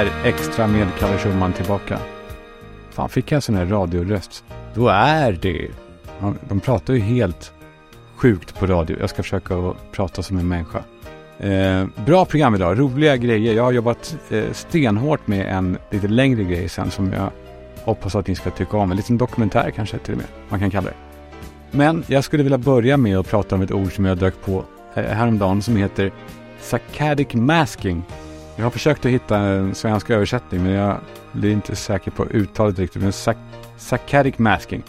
här extra med Kalle Schumann tillbaka. Fan, fick jag en sån här radioröst? Då är det. De pratar ju helt sjukt på radio. Jag ska försöka prata som en människa. Eh, bra program idag, roliga grejer. Jag har jobbat eh, stenhårt med en lite längre grej sen som jag hoppas att ni ska tycka om. En liten dokumentär kanske till och med, man kan kalla det. Men jag skulle vilja börja med att prata om ett ord som jag dök på eh, häromdagen som heter Saccadic masking. Jag har försökt att hitta en svensk översättning men jag blir inte säker på uttalet riktigt. Men sac saccadic masking.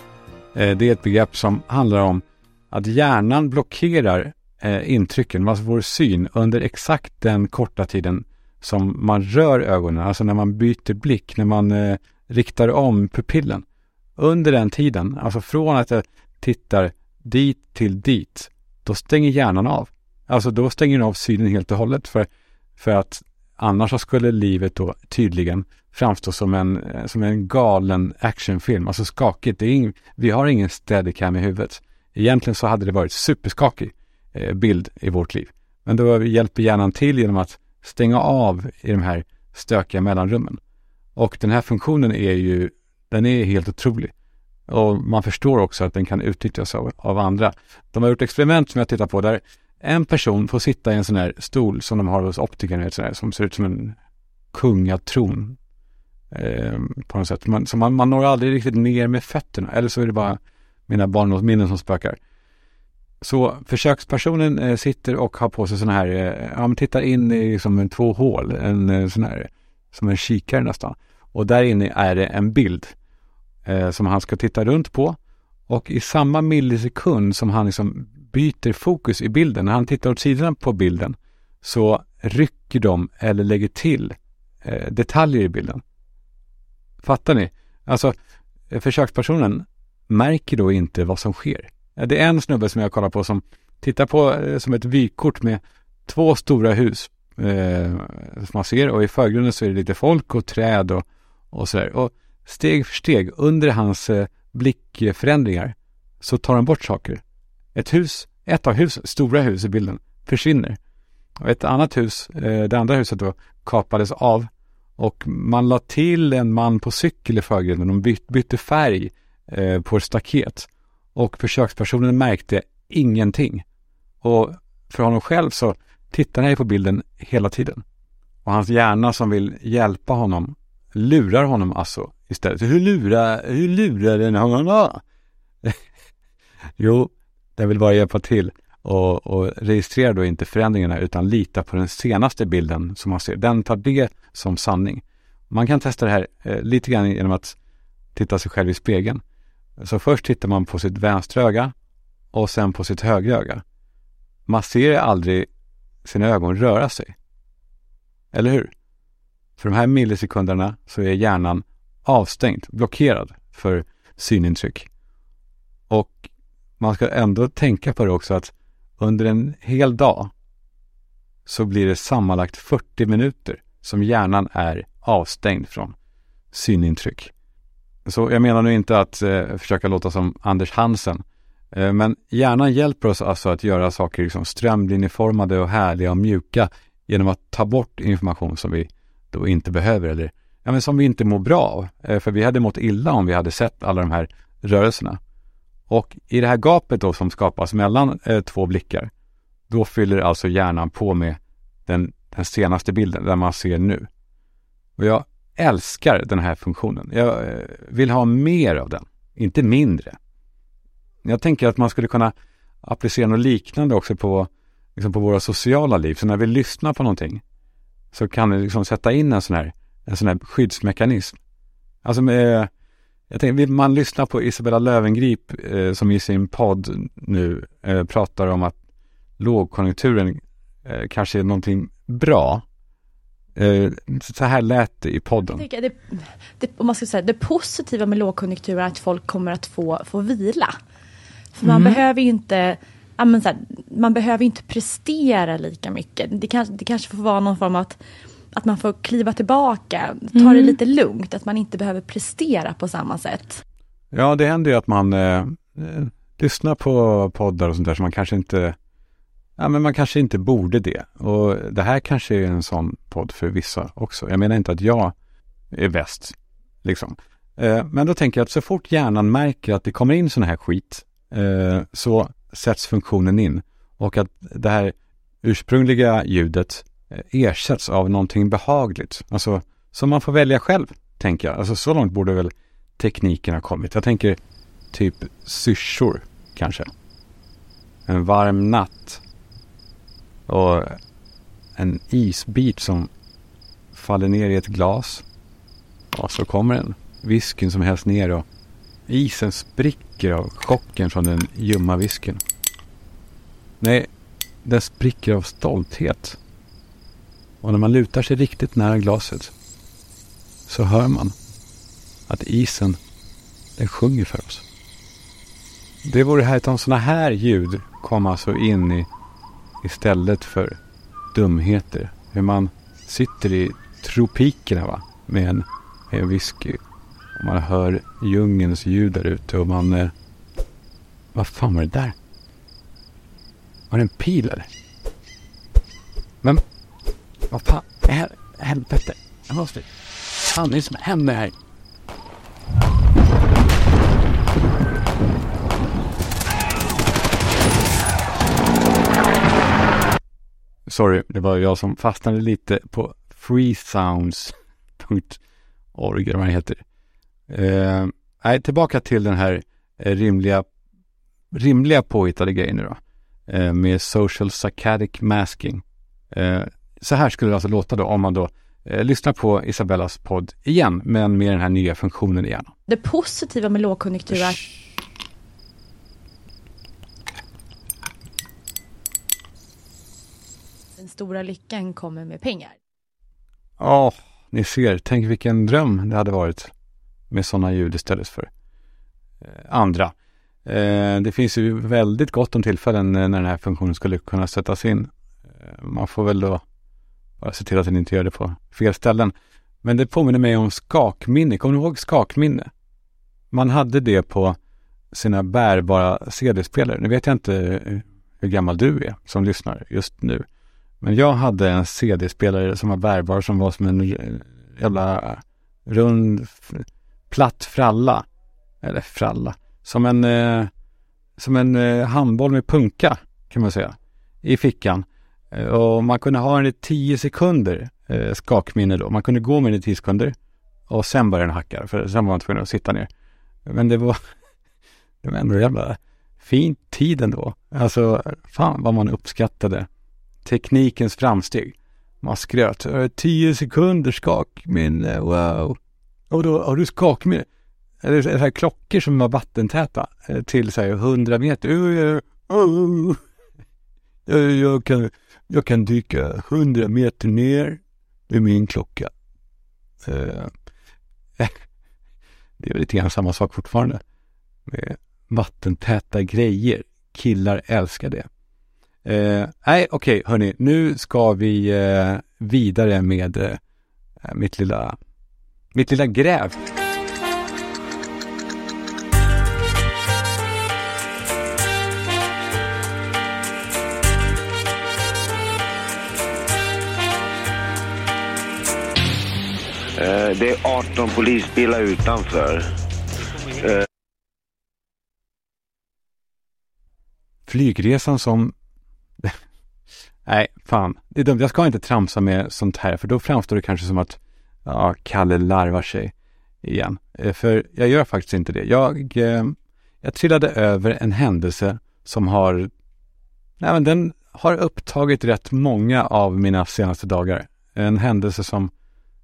Eh, det är ett begrepp som handlar om att hjärnan blockerar eh, intrycken, alltså vår syn, under exakt den korta tiden som man rör ögonen, alltså när man byter blick, när man eh, riktar om pupillen. Under den tiden, alltså från att jag tittar dit till dit, då stänger hjärnan av. Alltså då stänger den av synen helt och hållet för, för att annars så skulle livet då tydligen framstå som en, eh, som en galen actionfilm, alltså skakigt. Det är ing, vi har ingen steadicam i huvudet. Egentligen så hade det varit superskakig eh, bild i vårt liv. Men då hjälper hjärnan till genom att stänga av i de här stökiga mellanrummen. Och den här funktionen är ju, den är helt otrolig. Och man förstår också att den kan utnyttjas av, av andra. De har gjort experiment som jag tittar på där en person får sitta i en sån här stol som de har hos optikern, vet, sån här, som ser ut som en kungatron. Eh, på något sätt. Man, så man, man når aldrig riktigt ner med fötterna. Eller så är det bara mina barndomsminnen som spökar. Så försökspersonen eh, sitter och har på sig sån här, eh, ja men tittar in i liksom en två hål, en eh, sån här, som en kikare nästan. Och där inne är det en bild eh, som han ska titta runt på. Och i samma millisekund som han liksom byter fokus i bilden, när han tittar åt sidan på bilden, så rycker de eller lägger till eh, detaljer i bilden. Fattar ni? Alltså, eh, försökspersonen märker då inte vad som sker. Det är en snubbe som jag kollar på som tittar på eh, som ett vykort med två stora hus eh, som man ser och i förgrunden så är det lite folk och träd och, och sådär. Och steg för steg under hans eh, blickförändringar så tar han bort saker. Ett hus, ett av hus, stora hus i bilden försvinner. Och ett annat hus, eh, det andra huset då, kapades av och man la till en man på cykel i förgrunden. De byt, bytte färg eh, på ett staket. Och försökspersonen märkte ingenting. Och för honom själv så tittar han på bilden hela tiden. Och hans hjärna som vill hjälpa honom lurar honom alltså istället. Hur lurar, hur lurar den honom då? jo, den vill bara hjälpa till och, och registrera då inte förändringarna utan lita på den senaste bilden som man ser. Den tar det som sanning. Man kan testa det här eh, lite grann genom att titta sig själv i spegeln. Så först tittar man på sitt vänstra öga och sen på sitt högra öga. Man ser aldrig sina ögon röra sig. Eller hur? För de här millisekunderna så är hjärnan avstängd, blockerad för synintryck. Och man ska ändå tänka på det också att under en hel dag så blir det sammanlagt 40 minuter som hjärnan är avstängd från synintryck. Så jag menar nu inte att eh, försöka låta som Anders Hansen. Eh, men hjärnan hjälper oss alltså att göra saker liksom strömlinjeformade och härliga och mjuka genom att ta bort information som vi då inte behöver eller ja, men som vi inte mår bra av. Eh, för vi hade mått illa om vi hade sett alla de här rörelserna. Och i det här gapet då som skapas mellan eh, två blickar, då fyller alltså hjärnan på med den, den senaste bilden, där man ser nu. Och jag älskar den här funktionen. Jag eh, vill ha mer av den, inte mindre. Jag tänker att man skulle kunna applicera något liknande också på, liksom på våra sociala liv. Så när vi lyssnar på någonting så kan vi liksom sätta in en sån här, en sån här skyddsmekanism. Alltså med, jag tänker, vill man lyssna på Isabella Lövengrip eh, som i sin podd nu eh, pratar om att lågkonjunkturen eh, kanske är någonting bra. Eh, så här lät det i podden. Det, det, om man ska säga, det positiva med lågkonjunktur är att folk kommer att få, få vila. För man Mm. behöver inte ja, men så här, man behöver inte prestera lika mycket. Det kanske, det kanske får vara någon form av att, att man får kliva tillbaka, ta det Mm. lite lugnt, att man inte behöver prestera på samma sätt. Ja, det händer ju att man eh, eh, lyssnar på poddar och sånt där som man kanske inte ja, men man kanske inte borde det. Och det här kanske är en sån podd för vissa också. Jag menar inte att jag är bäst, liksom. Eh, men då tänker jag att så fort hjärnan märker att det kommer in sån här skit eh, så sätts funktionen in. Och att det här ursprungliga ljudet Eh, ersätts av någonting behagligt. Alltså som man får välja själv, tänker jag. Alltså så långt borde väl tekniken ha kommit. Jag tänker typ syrsor, kanske. En varm natt. Och en isbit som faller ner i ett glas. Och så kommer den. Whiskyn som hälls ner och isen spricker av chocken från den ljumma whiskyn. Nej, den spricker av stolthet. Och när man lutar sig riktigt nära glaset så hör man att isen, den sjunger för oss. Det vore härligt om sådana här ljud kom alltså in i, istället för dumheter. Hur man sitter i tropikerna va? med en, en whisky. Och man hör djungelns ljud där ute och man... Eh, vad fan var det där? Var det en pil eller? Men vad fan, hel, helvete. Jag måste... Fan, det är som händer här. Sorry, det var jag som fastnade lite på freesounds.org eller vad det heter. Eh, nej, tillbaka till den här eh, rimliga, rimliga påhittade grejen nu då. Eh, med social saccadic masking. Eh, så här skulle det alltså låta då om man då eh, lyssnar på Isabellas podd igen, men med den här nya funktionen igen. Det positiva med lågkonjunktur är den stora lyckan kommer med pengar. Ja, oh, ni ser, tänk vilken dröm det hade varit med sådana ljud istället för eh, andra. Eh, det finns ju väldigt gott om tillfällen när den här funktionen skulle kunna sättas in. Eh, man får väl då bara se till att den inte gör det på fel ställen. Men det påminner mig om skakminne. Kommer ni ihåg skakminne? Man hade det på sina bärbara CD-spelare. Nu vet jag inte hur gammal du är som lyssnar just nu. Men jag hade en CD-spelare som var bärbar som var som en jävla rund platt fralla. Eller fralla. Som en, eh, som en eh, handboll med punka kan man säga. I fickan. Och man kunde ha den i tio sekunder eh, skakminne då. Man kunde gå med den i tio sekunder. Och sen började den hacka. För sen var man tvungen att sitta ner. Men det var, det var ändå jävla fin tid ändå. Alltså, fan vad man uppskattade teknikens framsteg. Man skröt. Tio sekunder skakminne, wow. Och då har du skakminne. Eller så här klockor som var vattentäta till så här 100 meter. Jag kan, jag kan dyka 100 meter ner med min klocka. Eh, det är lite grann samma sak fortfarande. Med vattentäta grejer. Killar älskar det. Eh, nej, okej, okay, hörni, nu ska vi eh, vidare med eh, mitt lilla, mitt lilla gräv. Eh, det är 18 polisbilar utanför. Eh, Flygresan som Nej, fan. Det är dumt. Jag ska inte tramsa med sånt här, för då framstår det kanske som att ja, Kalle larvar sig igen. Eh, för jag gör faktiskt inte det. Jag, jag trillade över en händelse som har, nej men den har upptagit rätt många av mina senaste dagar. En händelse som,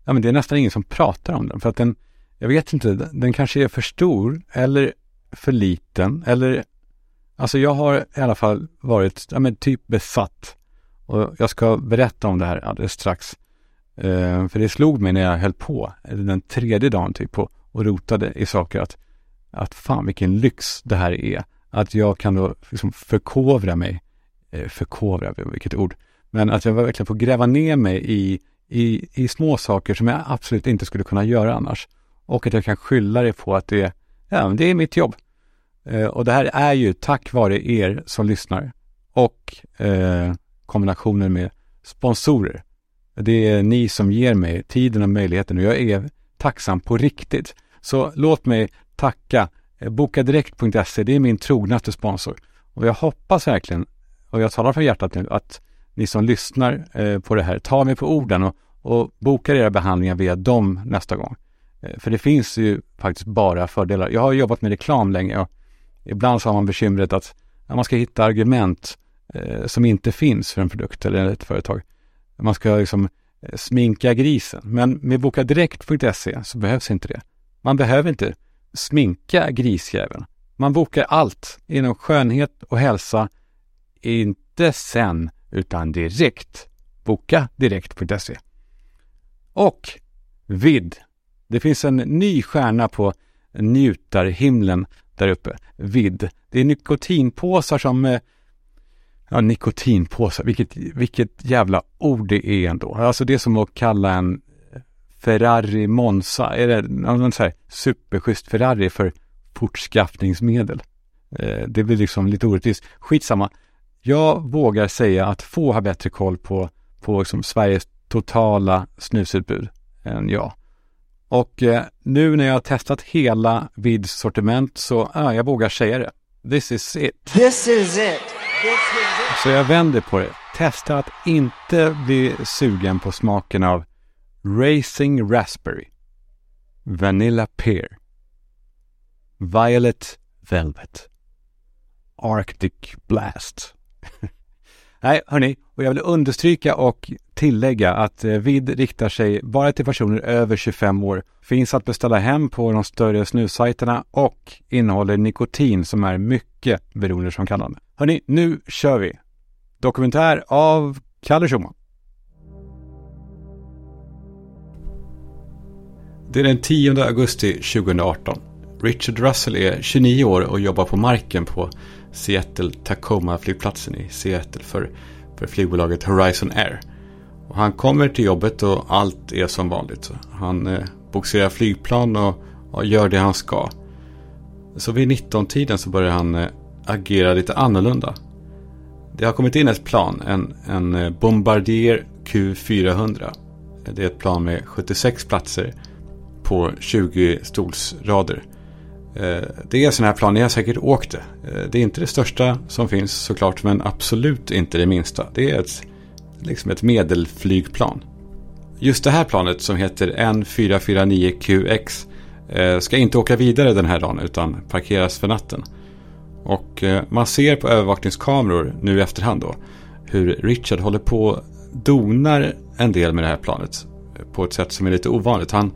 ja men det är nästan ingen som pratar om den, för att den, jag vet inte, den kanske är för stor eller för liten eller, alltså jag har i alla fall varit, ja men typ besatt och jag ska berätta om det här alldeles strax. Eh, för det slog mig när jag höll på, den tredje dagen typ, på, och rotade i saker att, att fan vilken lyx det här är. Att jag kan då liksom förkovra mig, eh, förkovra, vilket ord, men att jag verkligen får gräva ner mig i, i, i små saker som jag absolut inte skulle kunna göra annars. Och att jag kan skylla det på att det, ja, det är mitt jobb. Eh, och det här är ju tack vare er som lyssnar och eh, kombinationen med sponsorer. Det är ni som ger mig tiden och möjligheten och jag är tacksam på riktigt. Så låt mig tacka eh, Bokadirekt.se, det är min trognaste sponsor. Och jag hoppas verkligen, och jag talar från hjärtat nu, att ni som lyssnar eh, på det här ta mig på orden och, och boka era behandlingar via dem nästa gång. Eh, för det finns ju faktiskt bara fördelar. Jag har jobbat med reklam länge och ibland så har man bekymret att man ska hitta argument eh, som inte finns för en produkt eller ett företag. Man ska liksom eh, sminka grisen. Men med bokadirekt.se så behövs inte det. Man behöver inte sminka grisjäveln. Man bokar allt inom skönhet och hälsa, inte sen, utan direkt. Boka direkt.se. Och vid. Det finns en ny stjärna på njutarhimlen där uppe. Vid. Det är nikotinpåsar som eh, Ja, nikotinpåsar, vilket, vilket jävla ord det är ändå. Alltså det är som att kalla en Ferrari Monza, är det någon så här superschysst Ferrari för fortskaffningsmedel? Eh, det blir liksom lite orättvist. Skitsamma. Jag vågar säga att få har bättre koll på, på liksom Sveriges totala snusutbud än jag. Och eh, nu när jag har testat hela Vids sortiment så, ja, jag vågar säga det. This is it. This is it. Så jag vänder på det. Testa att inte bli sugen på smaken av Racing Raspberry, Vanilla Pear, Violet Velvet, Arctic Blast. Nej, hörni, och jag vill understryka och tillägga att eh, VID riktar sig bara till personer över 25 år. Finns att beställa hem på de större snussajterna och innehåller nikotin som är mycket beroendeframkallande. Hörni, nu kör vi! Dokumentär av Kalle Schumann. Det är den 10 augusti 2018. Richard Russell är 29 år och jobbar på marken på Seattle Tacoma-flygplatsen i Seattle för, för flygbolaget Horizon Air. Och han kommer till jobbet och allt är som vanligt. Han eh, boxerar flygplan och, och, gör det han ska. Så vid 19-tiden så börjar han eh, agera lite annorlunda. Det har kommit in ett plan, en, en eh, Bombardier Q400. Det är ett plan med 76 platser på 20 stolsrader. Eh, det är sådana här plan, ni har säkert åkt det. Eh, det är inte det största som finns såklart, men absolut inte det minsta. Det är ett, liksom ett medelflygplan. Just det här planet som heter N449QX eh, ska inte åka vidare den här dagen utan parkeras för natten. Och man ser på övervakningskameror nu i efterhand då hur Richard håller på donar en del med det här planet på ett sätt som är lite ovanligt. Han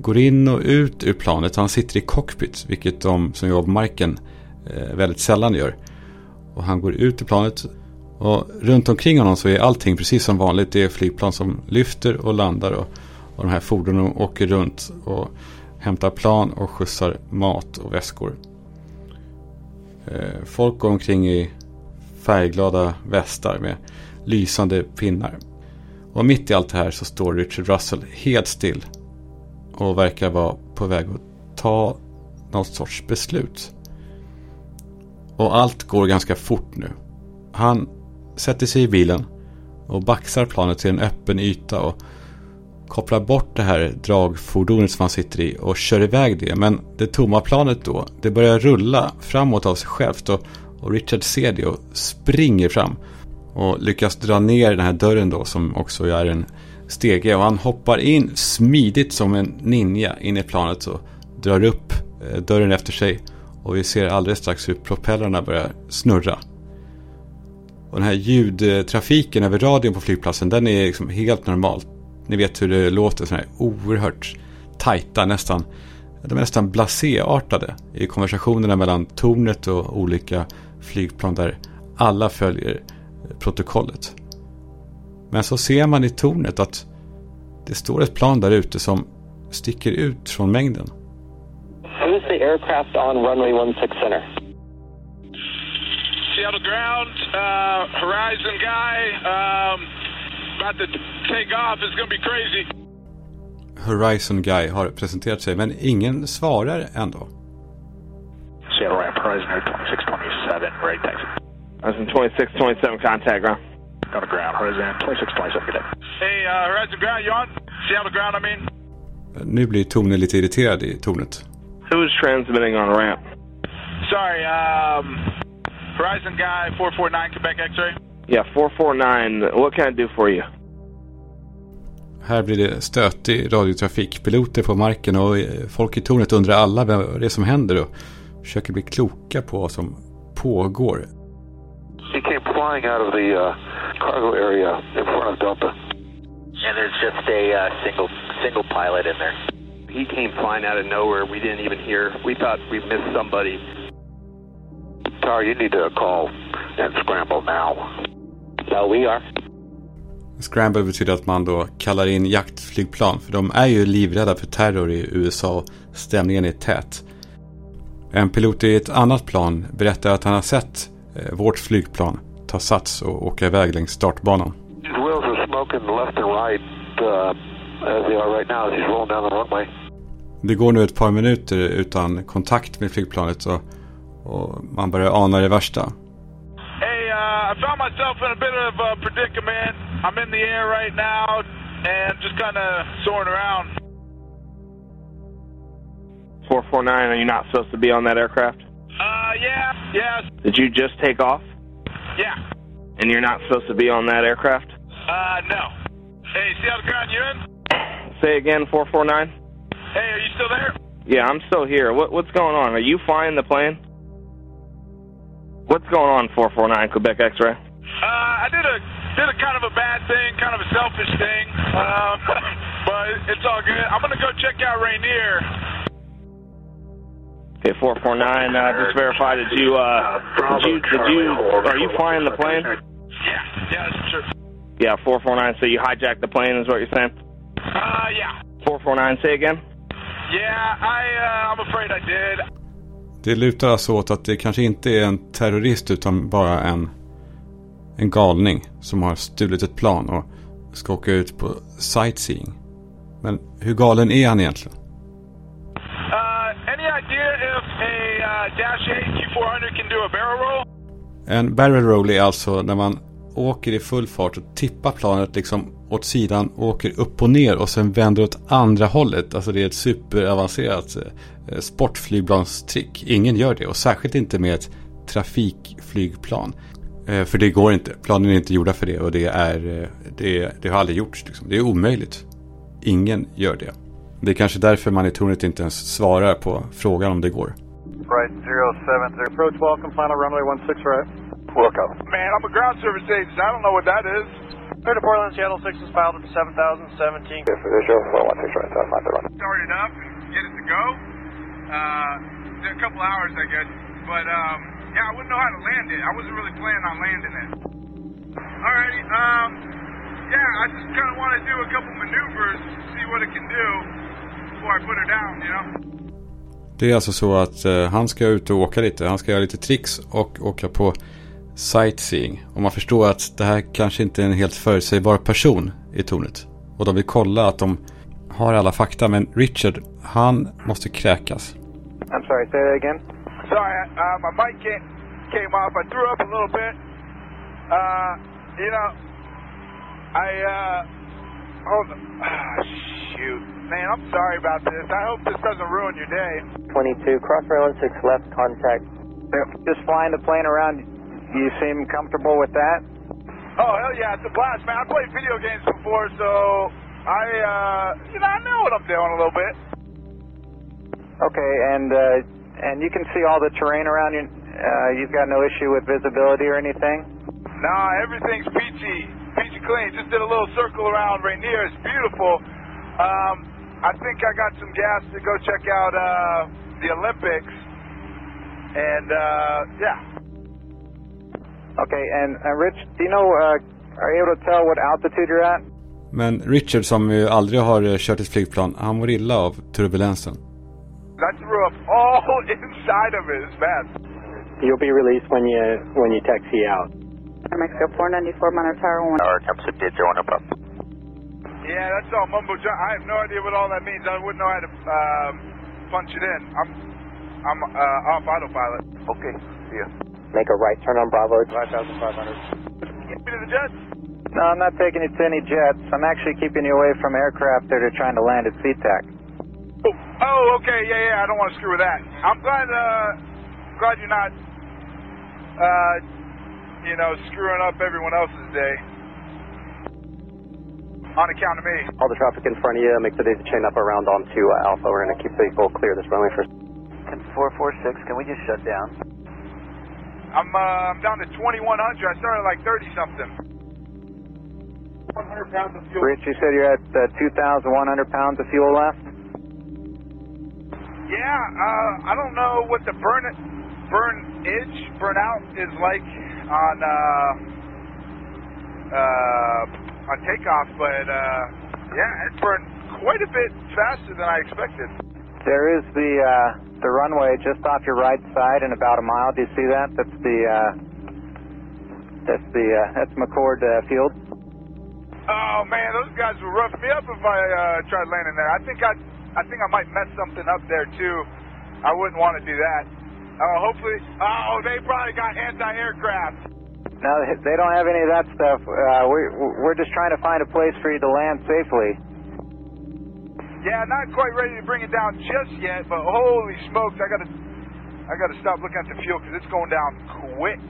går in och ut ur planet. Han sitter i cockpit, vilket de som jobbar på marken eh, väldigt sällan gör. Och han går ut ur planet och runt omkring honom så är allting precis som vanligt. Det är flygplan som lyfter och landar och, och de här fordonen åker runt och hämtar plan och skjutsar mat och väskor. Eh, folk går omkring i färgglada västar med lysande pinnar. Och mitt i allt det här så står Richard Russell helt still och verkar vara på väg att ta något sorts beslut. Och allt går ganska fort nu. Han sätter sig i bilen och baxar planet till en öppen yta och kopplar bort det här dragfordonet som han sitter i och kör iväg det. Men det tomma planet då, det börjar rulla framåt av sig självt och, och Richard ser det och springer fram och lyckas dra ner den här dörren då som också är en stege och han hoppar in smidigt som en ninja in i planet och drar upp eh, dörren efter sig. Och vi ser alldeles strax hur propellrarna börjar snurra. Och den här ljudtrafiken över radion på flygplatsen den är liksom helt normal. Ni vet hur det låter sådana här oerhört tajta, nästan, de är nästan blaséartade i konversationerna mellan tornet och olika flygplan där alla följer protokollet. Men så ser man i tornet att det står ett plan där ute som sticker ut från mängden. Who's the aircraft on runway 16 center? Seattle ground, uh, Horizon guy, um, about to take off. It's gonna be crazy. Horizon Guy har presenterat sig, men ingen svarar ändå. Seattle ramp, Horizon Air 2627, ready taxi. Horizon 26, 27 contact ground. Got a ground. Horizon 26, 27, good day. Hey, uh, Horizon Ground, you on? Seattle Ground, I mean. Nu blir Tone lite irriterad i tornet. Who's transmitting on ramp? Sorry, um, Horizon Guy 449 Quebec X-ray. Yeah, 449. What can I do for you? Här blir det stötig radiotrafik. Piloter på marken och eh, folk i tornet undrar alla vad det är som händer och försöker bli kloka på vad som pågår. He came flying out of the uh, cargo area in front of Delta. And there's just a uh, single single pilot in there. He came flying out of nowhere. We didn't even hear. We thought we missed somebody. Tower, you need to call and scramble now. So we are. Scramble betyder att man då kallar in jaktflygplan. För de är ju livrädda för terror i USA och stämningen är tät. En pilot i ett annat plan berättar att han har sett eh, vårt flygplan ta sats och åka iväg längs startbanan. His wheels are smoking left and right uh, as they are right now as he's rolling down the runway. Det går nu ett par minuter utan kontakt med flygplanet och, och man börjar ana det värsta. Hey, uh, I found myself in a bit of a predicament. I'm in the air right now and just kind of soaring around. 449, are you not supposed to be on that aircraft? Uh, yeah, yeah, Did you just take off? Yeah. And you're not supposed to be on that aircraft? Uh, no. Hey, Seattle Ground, you in? Say again, 449? Hey, are you still there? Yeah, I'm still here. What, what's going on? Are you flying the plane? What's going on, 449 Quebec X-ray? Uh, I did a did a kind of a bad thing, kind of a selfish thing, um, but it's all good. I'm gonna go check out Rainier. Okay, 449, uh, just verify, did you, uh, did you, did you, are you flying the plane? Yeah, yeah, true. Yeah, 449, so you hijacked the plane is what you're saying? Uh, yeah, 449, say again? yeah. I uh, I'm afraid I did. Det lutar alltså åt att det kanske inte är en terrorist utan bara en, en galning som har stulit ett plan och ska åka ut på sightseeing. Men hur galen är han egentligen? En barrel roll är alltså när man åker i full fart och tippar planet liksom åt sidan, åker upp och ner och sen vänder åt andra hållet. Alltså det är ett superavancerat eh, sportflygplanstrick. Ingen gör det och särskilt inte med ett trafikflygplan. Eh, för det går inte. Planen är inte gjorda för det och det, är, eh, det, det har aldrig gjorts. Liksom. Det är omöjligt. Ingen gör det. Det är kanske därför man i tornet inte ens svarar på frågan om det går. Right, 070. Approach welcome, final runway 16 right. Welcome. Man, I'm a ground service agent. I don't know what that is. Clear to Portland, Seattle 6 is filed at 7017. Yes, this is your 416 right, uh, find the run. Started up, get it to go. Uh, a couple hours, I guess. But um, yeah, I wouldn't know how to land it. I wasn't really planning on landing it. Alrighty. Um, yeah, I just kind of want to do a couple maneuvers, see what it can do before I put her down. You know. Det är alltså så att eh, han ska ut och åka lite. Han ska göra lite tricks och åka på sightseeing. Och man förstår att det här kanske inte är en helt förutsägbar person i tornet. Och de vill kolla att de har alla fakta. Men Richard, han måste kräkas. I'm sorry, say that again. Sorry, uh, my mic came, came off. I threw up a little bit. Uh, you know, I, uh, hold on. Ah, shoot. Man, I'm sorry about this. I hope this doesn't ruin your day. 22 cross rail 6 left contact. Just flying the plane around, you seem comfortable with that? Oh, hell yeah, it's a blast, man. I played video games before, so I, uh, you know, I know what I'm doing a little bit. Okay, and uh, and you can see all the terrain around you. Uh, you've got no issue with visibility or anything? Nah, everything's peachy, peachy clean. Just did a little circle around Rainier. It's beautiful. Um, I think I got some gas to go check out uh, the Olympics. And uh, yeah, Okay, and uh, Rich, do you know, uh, are you able to tell what altitude you're at? Men Richard som ju aldrig har eh, kört ett flygplan, han mår illa av turbulensen. I threw up all inside of it. It's bad. You'll be released when you when you taxi out. Mexico 494 Monitor Tower 1. Our attempts at did join up. Yeah, that's all mumbo jumbo. I have no idea what all that means. I wouldn't know how to um, punch it in. I'm I'm uh, off autopilot. Okay, see ya. Make a right turn on Bravo. 5,500. Get me to the jets. No, I'm not taking you to any jets. I'm actually keeping you away from aircraft that are trying to land at SeaTac. Oh, okay, yeah, yeah. I don't want to screw with that. I'm glad, uh, glad you're not, uh, you know, screwing up everyone else's day. On account of me. All the traffic in front of you, make sure they chain up around onto uh, Alpha. We're going to keep people clear this runway first. 446, can we just shut down? I'm, uh, I'm down to 2100. I started like 30 something. 100 pounds of fuel. Rich, you said you're at uh, 2,100 pounds of fuel left? Yeah, uh, I don't know what the burn burn edge burnout is like on uh, uh, on takeoff, but uh, yeah, it burned quite a bit faster than I expected. There is the uh, the runway just off your right side in about a mile. Do you see that? That's the uh, that's the uh, that's McCord uh, Field. Oh man, those guys would rough me up if I uh, tried landing there. I think I, I think I might mess something up there too. I wouldn't want to do that. Uh, hopefully, oh, they probably got anti-aircraft. No, they don't have any of that stuff. Uh, we we're just trying to find a place for you to land safely. Yeah, not quite ready to bring it down just yet, but holy smokes, I gotta, I gotta stop looking at the fuel because it's going down quick.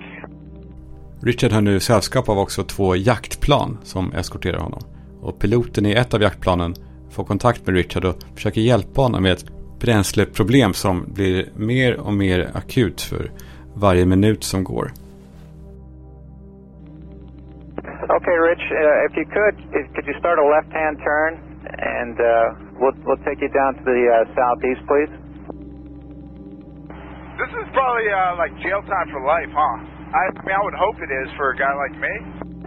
Richard har nu sällskap av också två jaktplan som eskorterar honom. Och piloten i ett av jaktplanen får kontakt med Richard och försöker hjälpa honom med ett bränsleproblem som blir mer och mer akut för varje minut som går. Okay, Rich, uh, if you could, if, could you start a left-hand turn, and uh, we'll we'll take you down to the uh, southeast, please. This is probably uh, like jail time for life, huh? I, I mean, I would hope it is for a guy like me.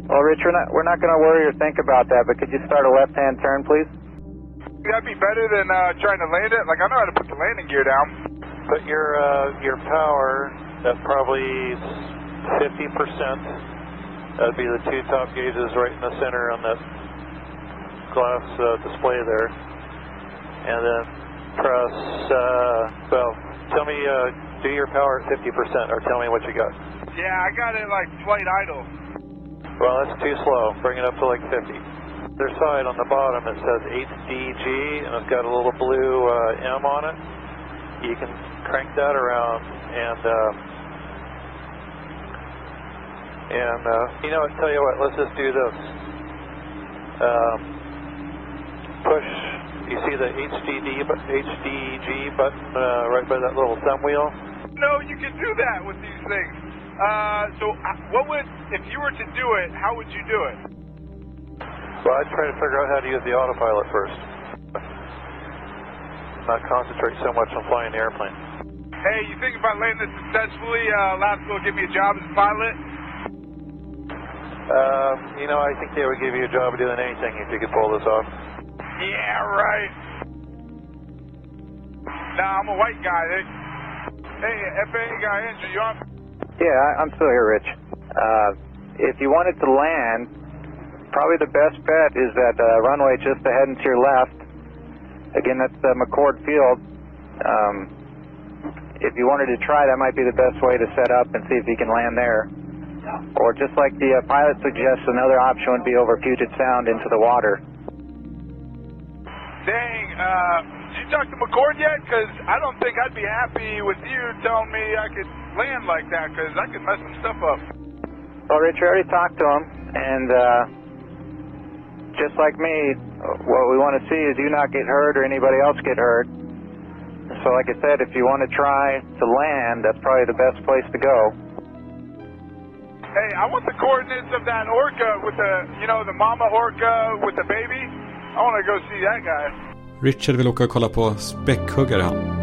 Well, Rich, we're not we're not going to worry or think about that, but could you start a left-hand turn, please? That'd be better than uh, trying to land it. Like I know how to put the landing gear down. Put your uh, your power at probably 50%. That'd be the two top gauges right in the center on that glass uh, display there. And then press, uh, well, tell me, uh, do your power at 50% or tell me what you got. Yeah, I got it like flight idle. Well, that's too slow. Bring it up to like 50. Their side on the bottom it says HDG and it's got a little blue uh, M on it. You can crank that around and uh, and uh, you know, tell you what, let's just do this. Um, push. You see the HDD HDG button uh, right by that little thumb wheel? No, you can do that with these things. Uh, so uh, what would, if you were to do it, how would you do it? Well, I'd try to figure out how to use the autopilot first. Not concentrate so much on flying the airplane. Hey, you think if I land this successfully, uh, Labs will give me a job as a pilot? Um, you know, I think they would give you a job doing anything if you could pull this off. Yeah, right. Nah, I'm a white guy. Hey, hey FAA guy, Andrew, you on? Yeah, I, I'm still here, Rich. Uh, if you wanted to land, probably the best bet is that uh, runway just ahead and to your left. Again, that's uh, McCord Field. Um, if you wanted to try, that might be the best way to set up and see if you can land there. Or just like the uh, pilot suggests, another option would be over Puget Sound into the water. Dang, uh, did you talk to McCord yet? Because I don't think I'd be happy with you telling me I could land like that, because I could mess some stuff up. Well, Rich, we already talked to him, and uh, just like me, what we want to see is you not get hurt or anybody else get hurt. So, like I said, if you want to try to land, that's probably the best place to go. Hey, I want the coordinates of that orca with the, you know, the mama orca with the baby. I want to go see that guy. Richard vill åka och kolla på späckhuggare han.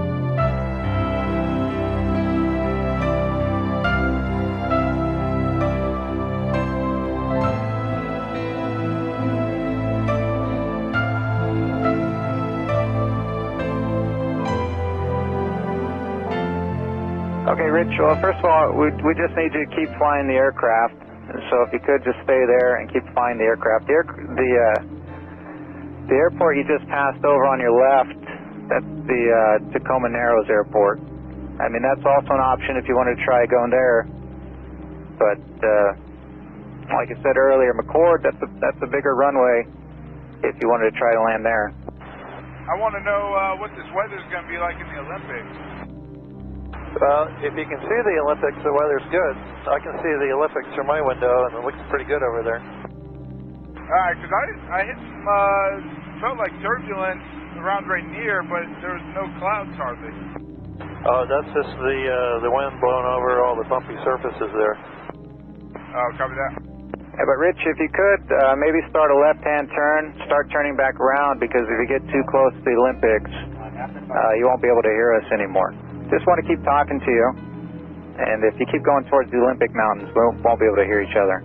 Rich. Well, first of all, we, we just need you to keep flying the aircraft. So if you could just stay there and keep flying the aircraft. The air, the uh, the airport you just passed over on your left. That's the uh, Tacoma Narrows Airport. I mean, that's also an option if you wanted to try going there. But uh, like I said earlier, McCord, that's a, that's a bigger runway if you wanted to try to land there. I want to know uh, what this weather's going to be like in the Olympics. Well, if you can see the Olympics, the weather's good. I can see the Olympics through my window, and it looks pretty good over there. All right, because I, I hit some, uh, felt like turbulence around right near, but there was no clouds hardly. Oh, that's just the uh, the wind blowing over all the bumpy surfaces there. Oh, copy that. Yeah, but Rich, if you could, uh, maybe start a left-hand turn, start turning back around, because if you get too close to the Olympics, uh, you won't be able to hear us anymore. Just want to keep talking to you, and if you keep going towards the Olympic Mountains, we won't, won't be able to hear each other.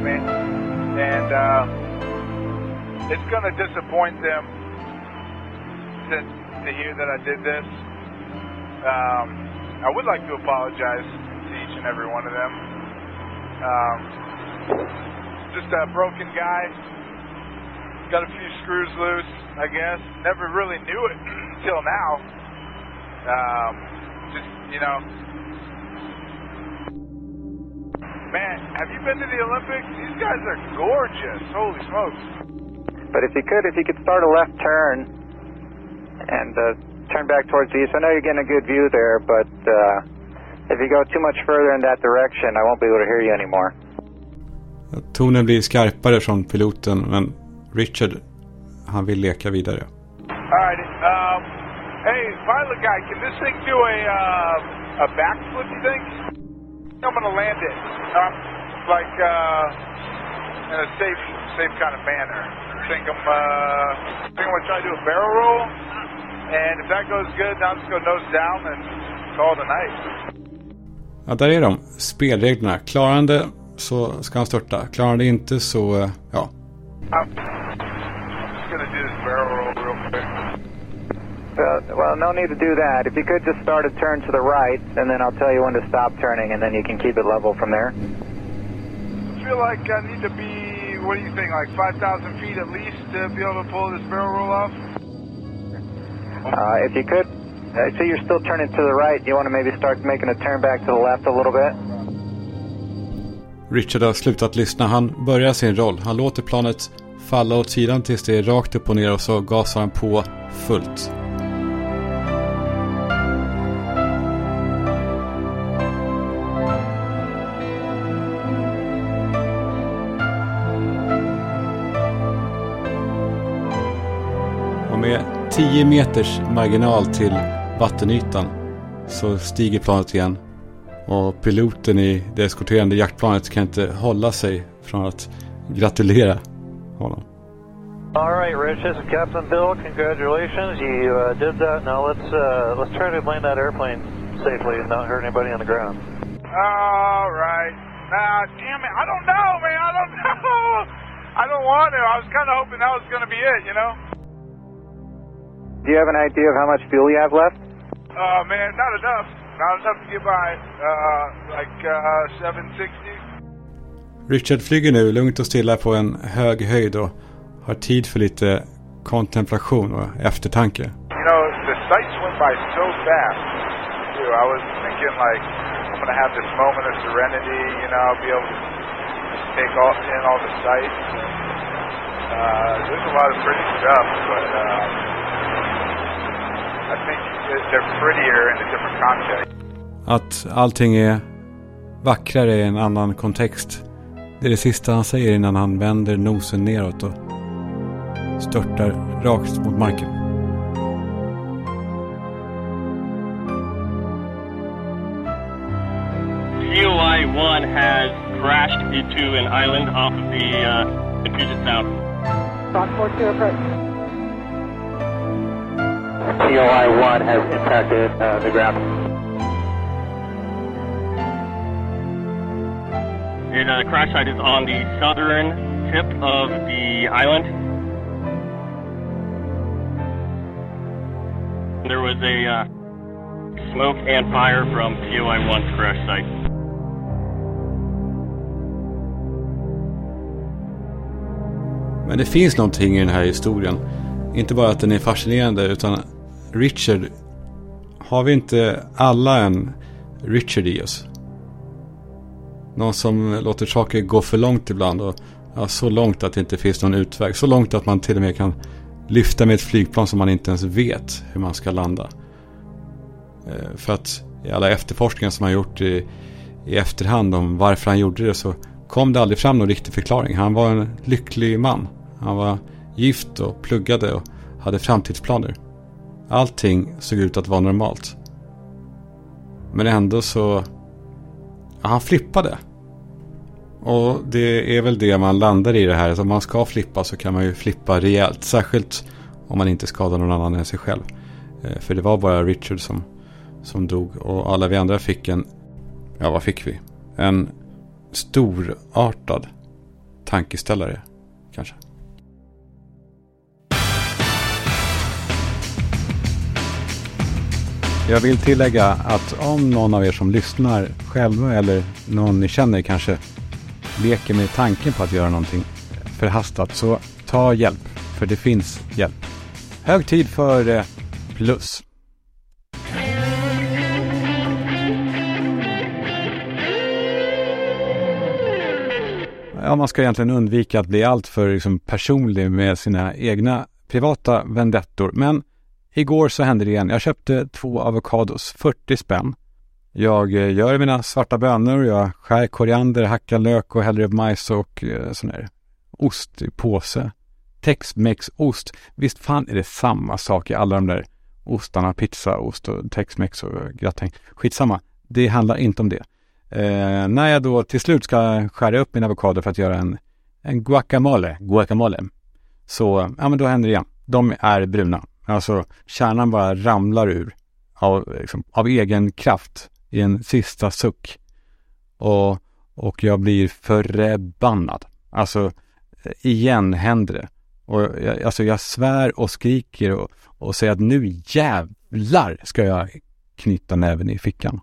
Me, and uh, it's going to disappoint them to, to hear that I did this. Um, I would like to apologize to each and every one of them. Um, just a broken guy, got a few screws loose, I guess. Never really knew it until now. Um, just, you know, Man, have you been to the Olympics? These guys are gorgeous. Holy smokes. But if you could, if you could start a left turn and uh, turn back towards the east. I know you're getting a good view there, but uh, if you go too much further in that direction, I won't be able to hear you anymore. Tonen blir skarpare från piloten, men Richard, han vill leka vidare. All right. Um, hey, pilot guy, can this thing do a uh, a backflip? You think? I'm gonna land it, um, like uh, in a safe, safe kind of manner. I think I'm, uh, I think I'm gonna try to do a barrel roll, and if that goes good, I'll just go nose down and call it a night. Ja, där är de. Spelreglerna. Det så ska han störta. Klarar det inte så, eh, ja. I'm just gonna do this barrel roll real quick. Well, well, no need to do that. If you could just start a turn to the right, and then I'll tell you when to stop turning, and then you can keep it level from there. I feel like I need to be, what do you think, like 5,000 feet at least to be able to pull this barrel roll off? Uh, if you could, I see you're still turning to the right. You want to maybe start making a turn back to the left a little bit? Richard har slutat lyssna. Han börjar sin roll. Han låter planet falla åt sidan tills det är rakt upp och ner och så gasar han på fullt. 10 meters marginal till vattenytan så stiger planet igen. Och piloten i det eskorterande jaktplanet kan inte hålla sig från att gratulera honom. All right, Rich. This is Captain Bill. Congratulations, you uh, did that. Now let's uh, let's try to land that airplane safely and not hurt anybody on the ground. All right. Ah, damn it. I don't know, man. I don't know. I don't want to. I was kind of hoping that was going to be it, you know? Do you have an idea of how much fuel you have left? Oh, man, not enough. Not enough to get by. Uh, like uh, 760. Richard flyger nu lugnt och stilla på en hög höjd och har tid för lite kontemplation och eftertanke. You know, the sights went by so fast, too. I was thinking, like, I'm going to have this moment of serenity, you know, I'll be able to take all, in all the sights. Uh, there's a lot of pretty stuff, but um, Att allting är vackrare i en annan kontext. Det är det sista han säger innan han vänder nosen neråt och störtar rakt mot marken. COI 1 has crashed into an island off of the uh, the Puget Sound. Rock 42 approach. POI one has impacted uh, the ground. And uh, crash site is on the southern tip of the island. There was a uh, smoke and fire from POI 1's crash site. Men det finns någonting i den här historien. Inte bara att den är fascinerande utan Richard. Har vi inte alla en Richard i oss? Någon som låter saker gå för långt ibland. Och, ja, så långt att det inte finns någon utväg. Så långt att man till och med kan lyfta med ett flygplan som man inte ens vet hur man ska landa. Eh, för att i alla efterforskningar som han gjort i, i efterhand om varför han gjorde det så kom det aldrig fram någon riktig förklaring. Han var en lycklig man. Han var gift och pluggade och hade framtidsplaner. Allting såg ut att vara normalt. Men ändå så... Ja, han flippade. Och det är väl det man landar i det här. Att om man ska flippa så kan man ju flippa rejält. Särskilt om man inte skadar någon annan än sig själv. Eh, för det var bara Richard som, som dog. Och alla vi andra fick en... Ja, vad fick vi? En storartad tankeställare, kanske. Jag vill tillägga att om någon av er som lyssnar själva eller någon ni känner kanske leker med tanken på att göra någonting förhastat så ta hjälp, för det finns hjälp. Hög tid för eh, plus. Ja, man ska egentligen undvika att bli alltför liksom, personlig med sina egna privata vendettor. Men igår så hände det igen. Jag köpte två avokados, 40 spänn. Jag eh, gör mina svarta bönor, jag skär koriander, hackar lök och häller upp majs och eh, sån här ost i påse. Tex-Mex ost. Visst fan är det samma sak i alla de där ostarna, pizzaost och Tex-Mex och gratäng. Skitsamma. Det handlar inte om det. Eh, när jag då till slut ska skära upp min avokado för att göra en, en guacamole, guacamole, så ja, men då händer det igen. De är bruna. Alltså kärnan bara ramlar ur av, liksom, av egen kraft i en sista suck. Och, och jag blir förbannad. Alltså, igen händer det. Och jag, alltså jag svär och skriker och, och säger att nu jävlar ska jag knyta näven i fickan.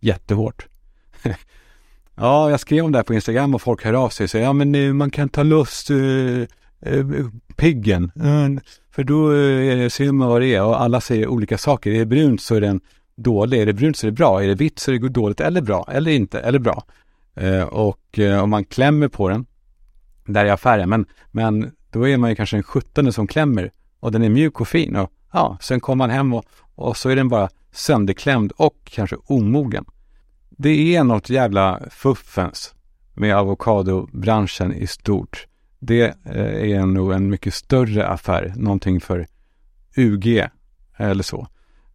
Jättehårt. ja, jag skrev om det här på Instagram och folk hör av sig och säger ja men nu man kan ta loss uh, eh, uh, eh, piggen. Uh, för då eh, ser man vad det är och alla säger olika saker. Är det brunt så är den dålig. Är det brunt så är det bra. Är det vitt så är det dåligt eller bra. Eller inte, eller bra. Eh, och eh, om man klämmer på den, där är affären. Men, men då är man ju kanske en sjuttonde som klämmer och den är mjuk och fin. Och ja, sen kommer man hem och, och så är den bara sönderklämd och kanske omogen. Det är något jävla fuffens med avokadobranschen i stort. Det eh, är nog en mycket större affär, någonting för UG eller så.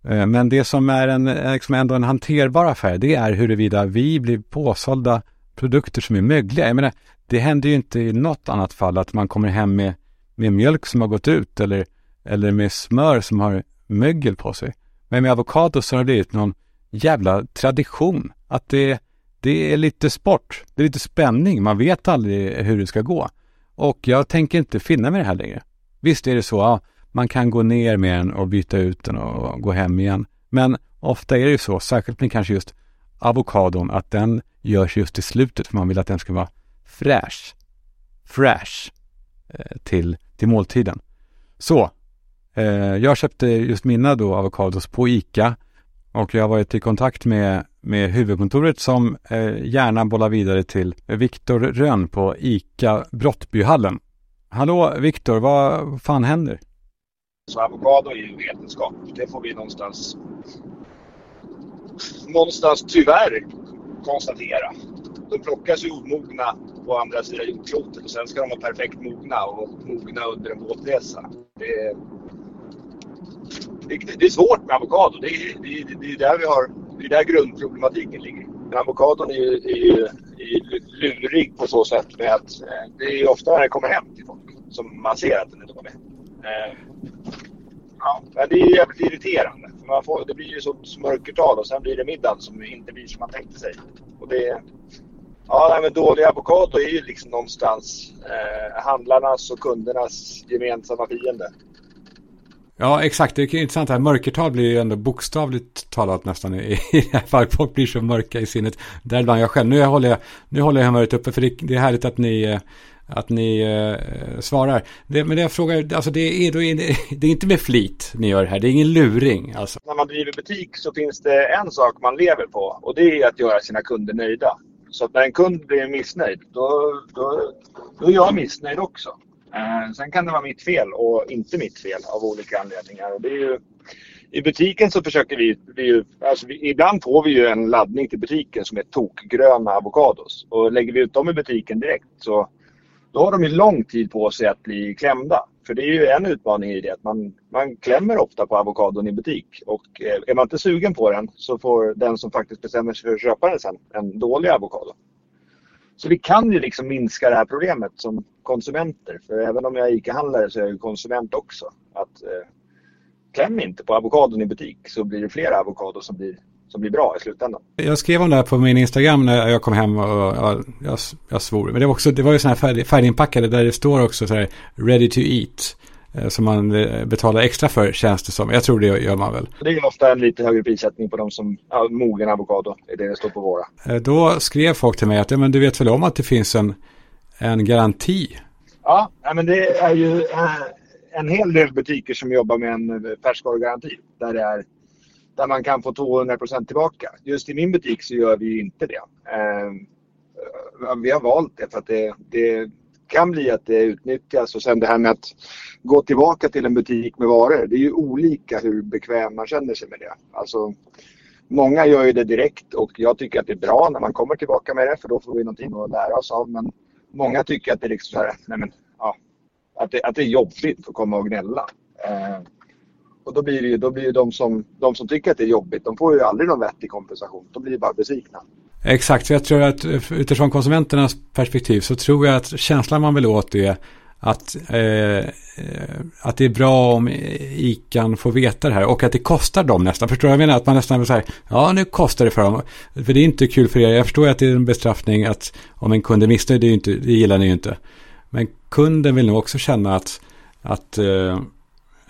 Eh, men det som är en, eh, liksom ändå en hanterbar affär, det är huruvida vi blir påsålda produkter som är mögliga. Jag menar, det händer ju inte i något annat fall att man kommer hem med, med mjölk som har gått ut eller, eller med smör som har mögel på sig. Men med avokado så har det blivit någon jävla tradition. Att det, det är lite sport, det är lite spänning, man vet aldrig hur det ska gå. Och jag tänker inte finna mig det här längre. Visst är det så, ja, man kan gå ner med den och byta ut den och gå hem igen. Men ofta är det ju så, särskilt med kanske just avokadon, att den görs just i slutet för man vill att den ska vara fräsch. Fräsch! Eh, till, till måltiden. Så, eh, jag köpte just mina då avokados på ICA och jag har varit i kontakt med, med huvudkontoret som eh, gärna bollar vidare till Viktor Rönn på ICA Brottbyhallen. Hallå Viktor, vad fan händer? Så avokado är ju vetenskap. Det får vi någonstans, någonstans tyvärr konstatera. De plockas ju omogna på andra sidan jordklotet och sen ska de vara perfekt mogna och mogna under en båtresa. Det är, det är svårt med avokado. Det är, det, är, det är där vi har, det är där grundproblematiken ligger. Men avokadon är ju, är, är lurig på så sätt med att eh, det är ofta när det kommer hem till folk som man ser att den inte kommer hem. Eh, ja, det är jävligt irriterande. Man får, det blir ju så smörkertal och sen blir det middag som inte blir som man tänkte sig. Och det, ja, men dålig avokado är ju liksom någonstans eh, handlarnas och kundernas gemensamma fiende. Ja, exakt. Det är intressant här. Mörkertal blir ju ändå bokstavligt talat nästan i, i det här fallet. Folk blir så mörka i sinnet. Däribland jag själv. Nu håller jag, nu håller jag humöret uppe för det, det är härligt att ni, eh, att ni eh, svarar. Det, men det jag frågar, alltså det är, då är det, är inte med flit ni gör det här. Det är ingen luring alltså. När man driver butik så finns det en sak man lever på och det är att göra sina kunder nöjda. Så att när en kund blir missnöjd, då, då, då är jag missnöjd också. Eh, sen kan det vara mitt fel och inte mitt fel av olika anledningar. Och det är ju, I butiken så försöker vi, vi, ju, alltså vi, ibland får vi ju en laddning till butiken som är tokgröna avokados. Och lägger vi ut dem i butiken direkt så då har de ju lång tid på sig att bli klämda. För det är ju en utmaning i det att man, man klämmer ofta på avokadon i butik. Och eh, är man inte sugen på den så får den som faktiskt bestämmer sig för att köpa den sen en dålig avokado. Så vi kan ju liksom minska det här problemet som konsumenter. För även om jag är ICA-handlare så är jag ju konsument också. Att eh, Kläm inte på avokadon i butik så blir det fler avokador som blir, som blir bra i slutändan. Jag skrev om det här på min Instagram när jag kom hem och ja, jag, jag svor. Men det var, också, det var ju sådana här färdig, färdiginpackade där det står också så här ready to eat eh, Som man eh, betalar extra för känns det som. Jag tror det gör man väl. Det är ofta en lite högre prissättning på de som, ja, mogen avokado är det det står på våra. Eh, Då skrev folk till mig att ja, men du vet väl om att det finns en, en garanti. Ja, men det är ju en hel del butiker som jobbar med en färskvarugaranti. Där, det är, där man kan få 200% tillbaka. Just i min butik så gör vi ju inte det. Vi har valt det för att det, det kan bli att det utnyttjas och sen det här med att gå tillbaka till en butik med varor. Det är ju olika hur bekväm man känner sig med det. Alltså, många gör ju det direkt och jag tycker att det är bra när man kommer tillbaka med det för då får vi någonting att lära oss av. Men många tycker att det är liksom så här, nej men, ja, att, det, att det är jobbigt att komma och gnälla. Eh, och då blir det ju, då blir ju de, som, de som tycker att det är jobbigt, de får ju aldrig någon vettig kompensation. De blir bara besvikna. Exakt, så jag tror att eh, utifrån konsumenternas perspektiv så tror jag att känslan man vill åt är att, eh, eh att det är bra om ICAn får veta det här och att det kostar dem nästan. Förstår du vad jag menar? Att man nästan vill säga, ja nu kostar det för dem. För det är inte kul för er. Jag förstår att det är en bestraffning att om en kund är missnöjd, det, är inte, det gillar ni ju inte. Men kunden vill nog också känna att, att, eh,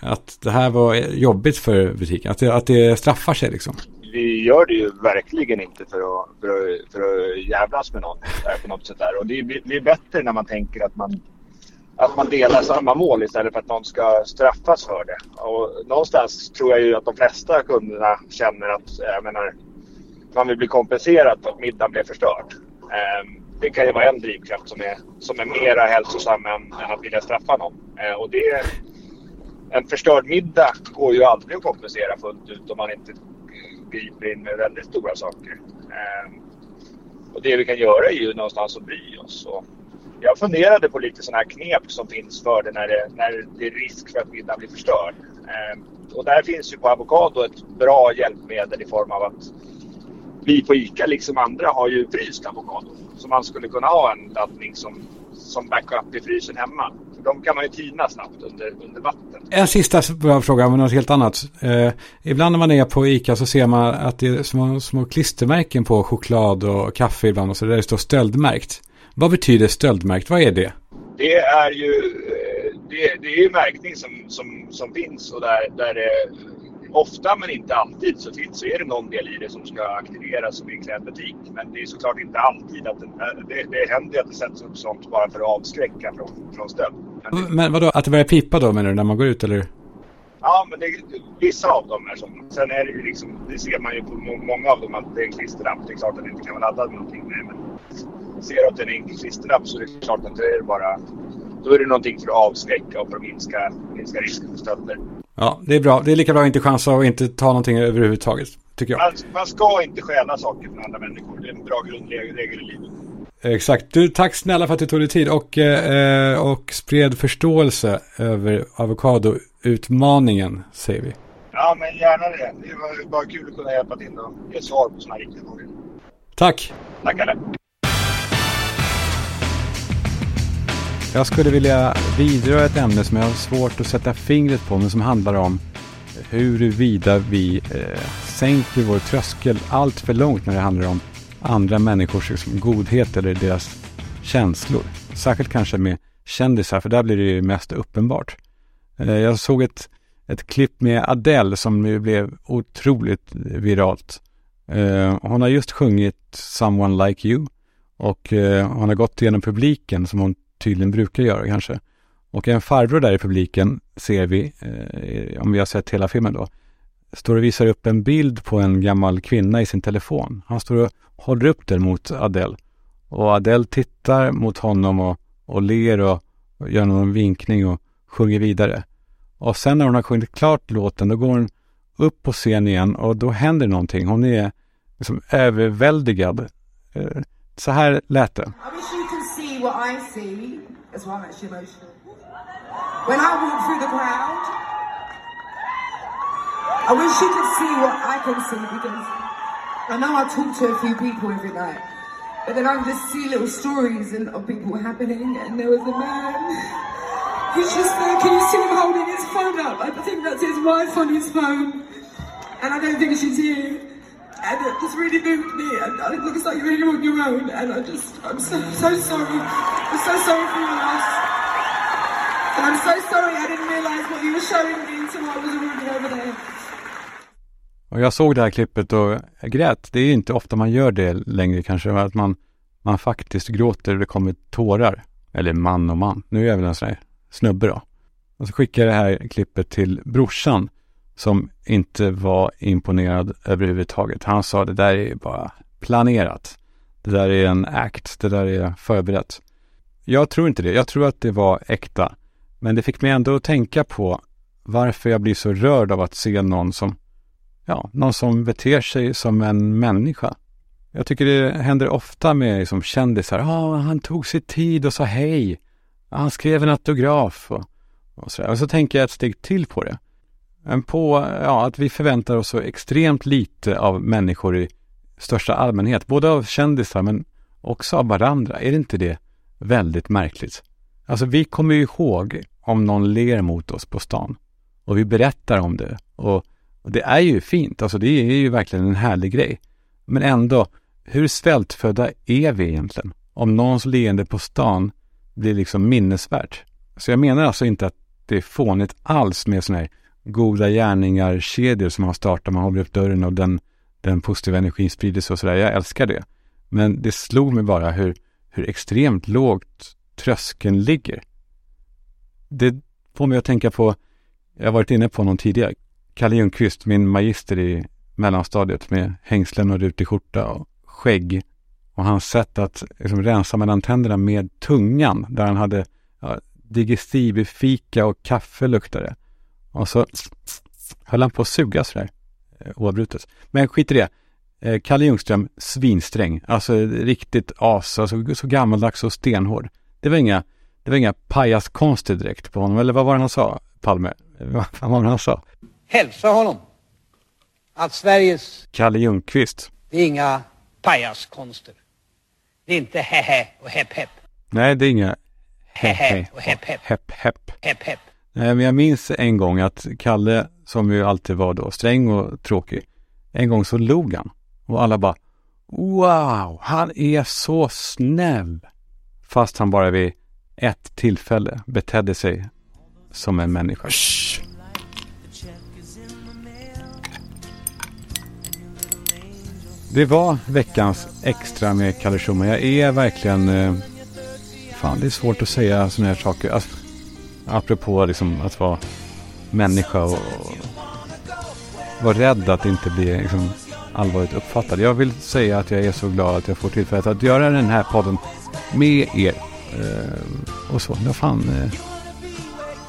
att det här var jobbigt för butiken. Att det, att det straffar sig liksom. Vi gör det ju verkligen inte för att, för att, för att jävlas med någon där på något sätt. Där. Och det blir, bättre när man tänker att man, att man delar samma mål istället för att någon ska straffas för det. Och någonstans tror jag ju att de flesta kunderna känner att jag menar, man vill bli kompenserad för att middagen blev förstörd. Ehm, det kan ju vara en drivkraft som är, som är mera hälsosam än, än att vilja straffa någon. Ehm, och det, en förstörd middag går ju aldrig att kompensera fullt ut om man inte griper in med väldigt stora saker. Eh, och det vi kan göra är ju någonstans att bry oss. Och jag funderade på lite sådana här knep som finns för det när, det när det är risk för att middagen blir förstörd. Eh, och där finns ju på avokado ett bra hjälpmedel i form av att vi på ICA liksom andra har ju fryst avokado. Så man skulle kunna ha en laddning som, som backup i frysen hemma. De kan man ju tina snabbt under, under vatten. En sista fråga om något helt annat. Eh, ibland när man är på ICA så ser man att det är små, små klistermärken på choklad och kaffe ibland och så där det står stöldmärkt. Vad betyder stöldmärkt? Vad är det? Det är ju, eh, det, det är ju märkning som, som, som finns och där, där det ofta men inte alltid så, finns, så är det någon del i det som ska aktiveras som i en klädbutik. Men det är såklart inte alltid att den, det, det händer att det sätts upp sånt bara för att avskräcka från, från stöld. Men, vadå, att det börjar pipa då menar du när man går ut eller? Ja, men det, vissa av dem är sådana. Sen är det ju liksom, det ser man ju på många av dem att det är en klisterlapp. Det är klart att det inte kan vara laddad med någonting. Nej, men ser du att det är en klisterlapp så är det klart att det är bara då är det någonting för att avskräcka och för att minska, minska risken för stölder. Ja, det är bra. Det är lika bra att inte chansa och inte ta någonting överhuvudtaget, tycker jag. Man, man ska inte stjäla saker från andra människor. Det är en bra grundregel i livet. Exakt. Du, tack snälla för att du tog dig tid och, eh, och spred förståelse över avokadoutmaningen, säger vi. Ja, men gärna det. Det var bara kul att kunna hjälpa till och ge svar på sådana här riktiga frågor. Tack. Tack, Kalle. Jag skulle vilja vidröra ett ämne som jag har svårt att sätta fingret på, men som handlar om huruvida vi eh, sänker vår tröskel allt för långt när det handlar om andra människors liksom, godhet eller deras känslor. Särskilt kanske med kändisar, för där blir det ju mest uppenbart. Eh, jag såg ett ett klipp med Adele som ju blev otroligt viralt. Eh, hon har just sjungit Someone Like You och eh, hon har gått igenom publiken som hon tydligen brukar göra kanske. Och en farbror där i publiken ser vi, om vi har sett hela filmen då, står och visar upp en bild på en gammal kvinna i sin telefon. Han står och håller upp den mot Adele. Och Adele tittar mot honom och, och ler och, och gör någon vinkning och sjunger vidare. Och sen när hon har sjungit klart låten, då går hon upp på scen igen och då händer någonting. Hon är liksom överväldigad. Eh, så här lät det. I I wish you could see what I can see because I know I talk to a few people every night, but then I just see little stories and, of people happening. And there was a man. He's just there. Can you see him holding his phone up? I think that's his wife on his phone, and I don't think she's here. And it just really moved me. And it looks like you're on your own. And I just, I'm so, so sorry. I'm so sorry for your loss. And I'm so sorry I didn't realise what you were showing me until I was already over there. Och jag såg det här klippet och grät. Det är inte ofta man gör det längre kanske, att man, man faktiskt gråter och det kommer tårar. Eller man och man. Nu är jag väl en sån här snubbe då. Och så skickade jag det här klippet till brorsan som inte var imponerad överhuvudtaget. Han sa det där är bara planerat. Det där är en act, det där är förberett. Jag tror inte det. Jag tror att det var äkta. Men det fick mig ändå att tänka på varför jag blir så rörd av att se någon som, ja, någon som beter sig som en människa. Jag tycker det händer ofta med liksom, kändisar. Ja, ah, han tog sig tid och sa hej. Han skrev en autograf och, och så Och så tänker jag ett steg till på det. Men på ja, att vi förväntar oss så extremt lite av människor i största allmänhet. Både av kändisar men också av varandra. Är det inte det väldigt märkligt? Alltså vi kommer ju ihåg om någon ler mot oss på stan. Och vi berättar om det. Och, och det är ju fint. Alltså det är ju verkligen en härlig grej. Men ändå, hur svältfödda är vi egentligen? Om någons leende på stan blir liksom minnesvärt. Så jag menar alltså inte att det är fånigt alls med sådana här goda gärningar-kedjor som man startar. Man håller upp dörren och den, den positiva energin sprider sig och sådär. Jag älskar det. Men det slog mig bara hur, hur extremt lågt tröskeln ligger. Det får mig att tänka på, jag har varit inne på någon tidigare, Kalle Ljungqvist, min magister i mellanstadiet med hängslen och rutig skjorta och skägg. Och hans sätt att liksom rensa mellan tänderna med tungan, där han hade ja, digestivfika och kaffe luktade. Och så höll han på att suga sådär eh, oavbrutet. Men skit i det. Eh, Kalle Ljungström, svinsträng. Alltså riktigt as, alltså, så gammaldags och stenhård. Det var inga, det var inga pajaskonster direkt på honom. Eller vad var det han sa, Palme? Vad var det han sa? Hälsa honom att Sveriges... Kalle Ljungqvist. Det är inga pajaskonster. Det är inte hehe och hepp hepp. Nej, det är inga hehe och hepp hepp. Hepp hepp. Hepp hepp. Nej, men jag minns en gång att Kalle, som ju alltid var då sträng och tråkig, en gång så log han. Och alla bara Wow, han är så snäll! Fast han bara vid ett tillfälle betedde sig som en människa. Shh. Det var veckans extra med Kalle Schumann. Jag är verkligen... Eh, fan, det är svårt att säga sådana här saker. Alltså, apropå liksom att vara människa och, och vara rädd att inte bli liksom, allvarligt uppfattad. Jag vill säga att jag är så glad att jag får tillfället att göra den här podden med er. Eh, och så, Ja, fan. Eh,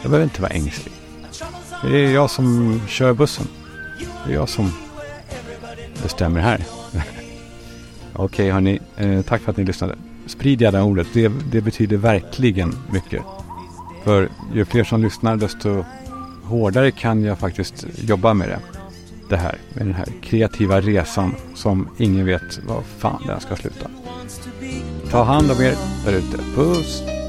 jag behöver inte vara ängslig. Det är jag som kör bussen. Det är jag som bestämmer här. Okej okay, hörni, eh, tack för att ni lyssnade. Sprid gärna ordet, det, det betyder verkligen mycket. För ju fler som lyssnar desto hårdare kan jag faktiskt jobba med det. Det här, med den här kreativa resan som ingen vet vad fan den ska sluta. Ta hand om er där ute. Puss!